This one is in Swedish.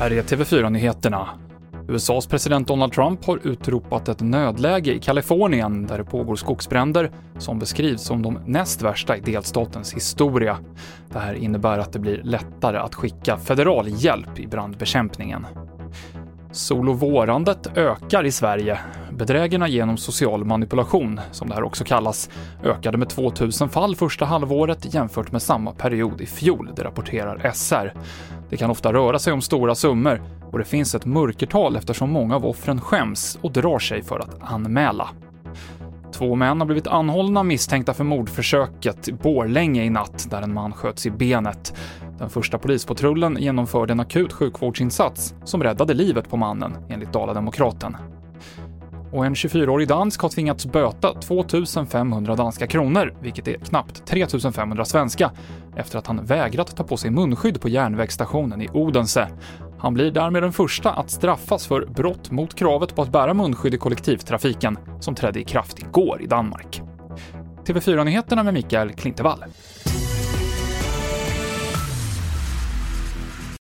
Här är TV4-nyheterna. USAs president Donald Trump har utropat ett nödläge i Kalifornien där det pågår skogsbränder som beskrivs som de näst värsta i delstatens historia. Det här innebär att det blir lättare att skicka federal hjälp i brandbekämpningen. Solovårandet ökar i Sverige. Bedrägerna genom social manipulation, som det här också kallas, ökade med 2000 fall första halvåret jämfört med samma period i fjol, det rapporterar SR. Det kan ofta röra sig om stora summor och det finns ett mörkertal eftersom många av offren skäms och drar sig för att anmäla. Två män har blivit anhållna misstänkta för mordförsöket i Borlänge i natt, där en man sköts i benet. Den första polispatrullen genomförde en akut sjukvårdsinsats som räddade livet på mannen, enligt Dala-Demokraten. Och en 24-årig dansk har tvingats böta 2 500 danska kronor, vilket är knappt 3 500 svenska, efter att han vägrat ta på sig munskydd på järnvägsstationen i Odense. Han blir därmed den första att straffas för brott mot kravet på att bära munskydd i kollektivtrafiken, som trädde i kraft igår i Danmark. TV4-nyheterna med Mikael Klintevall.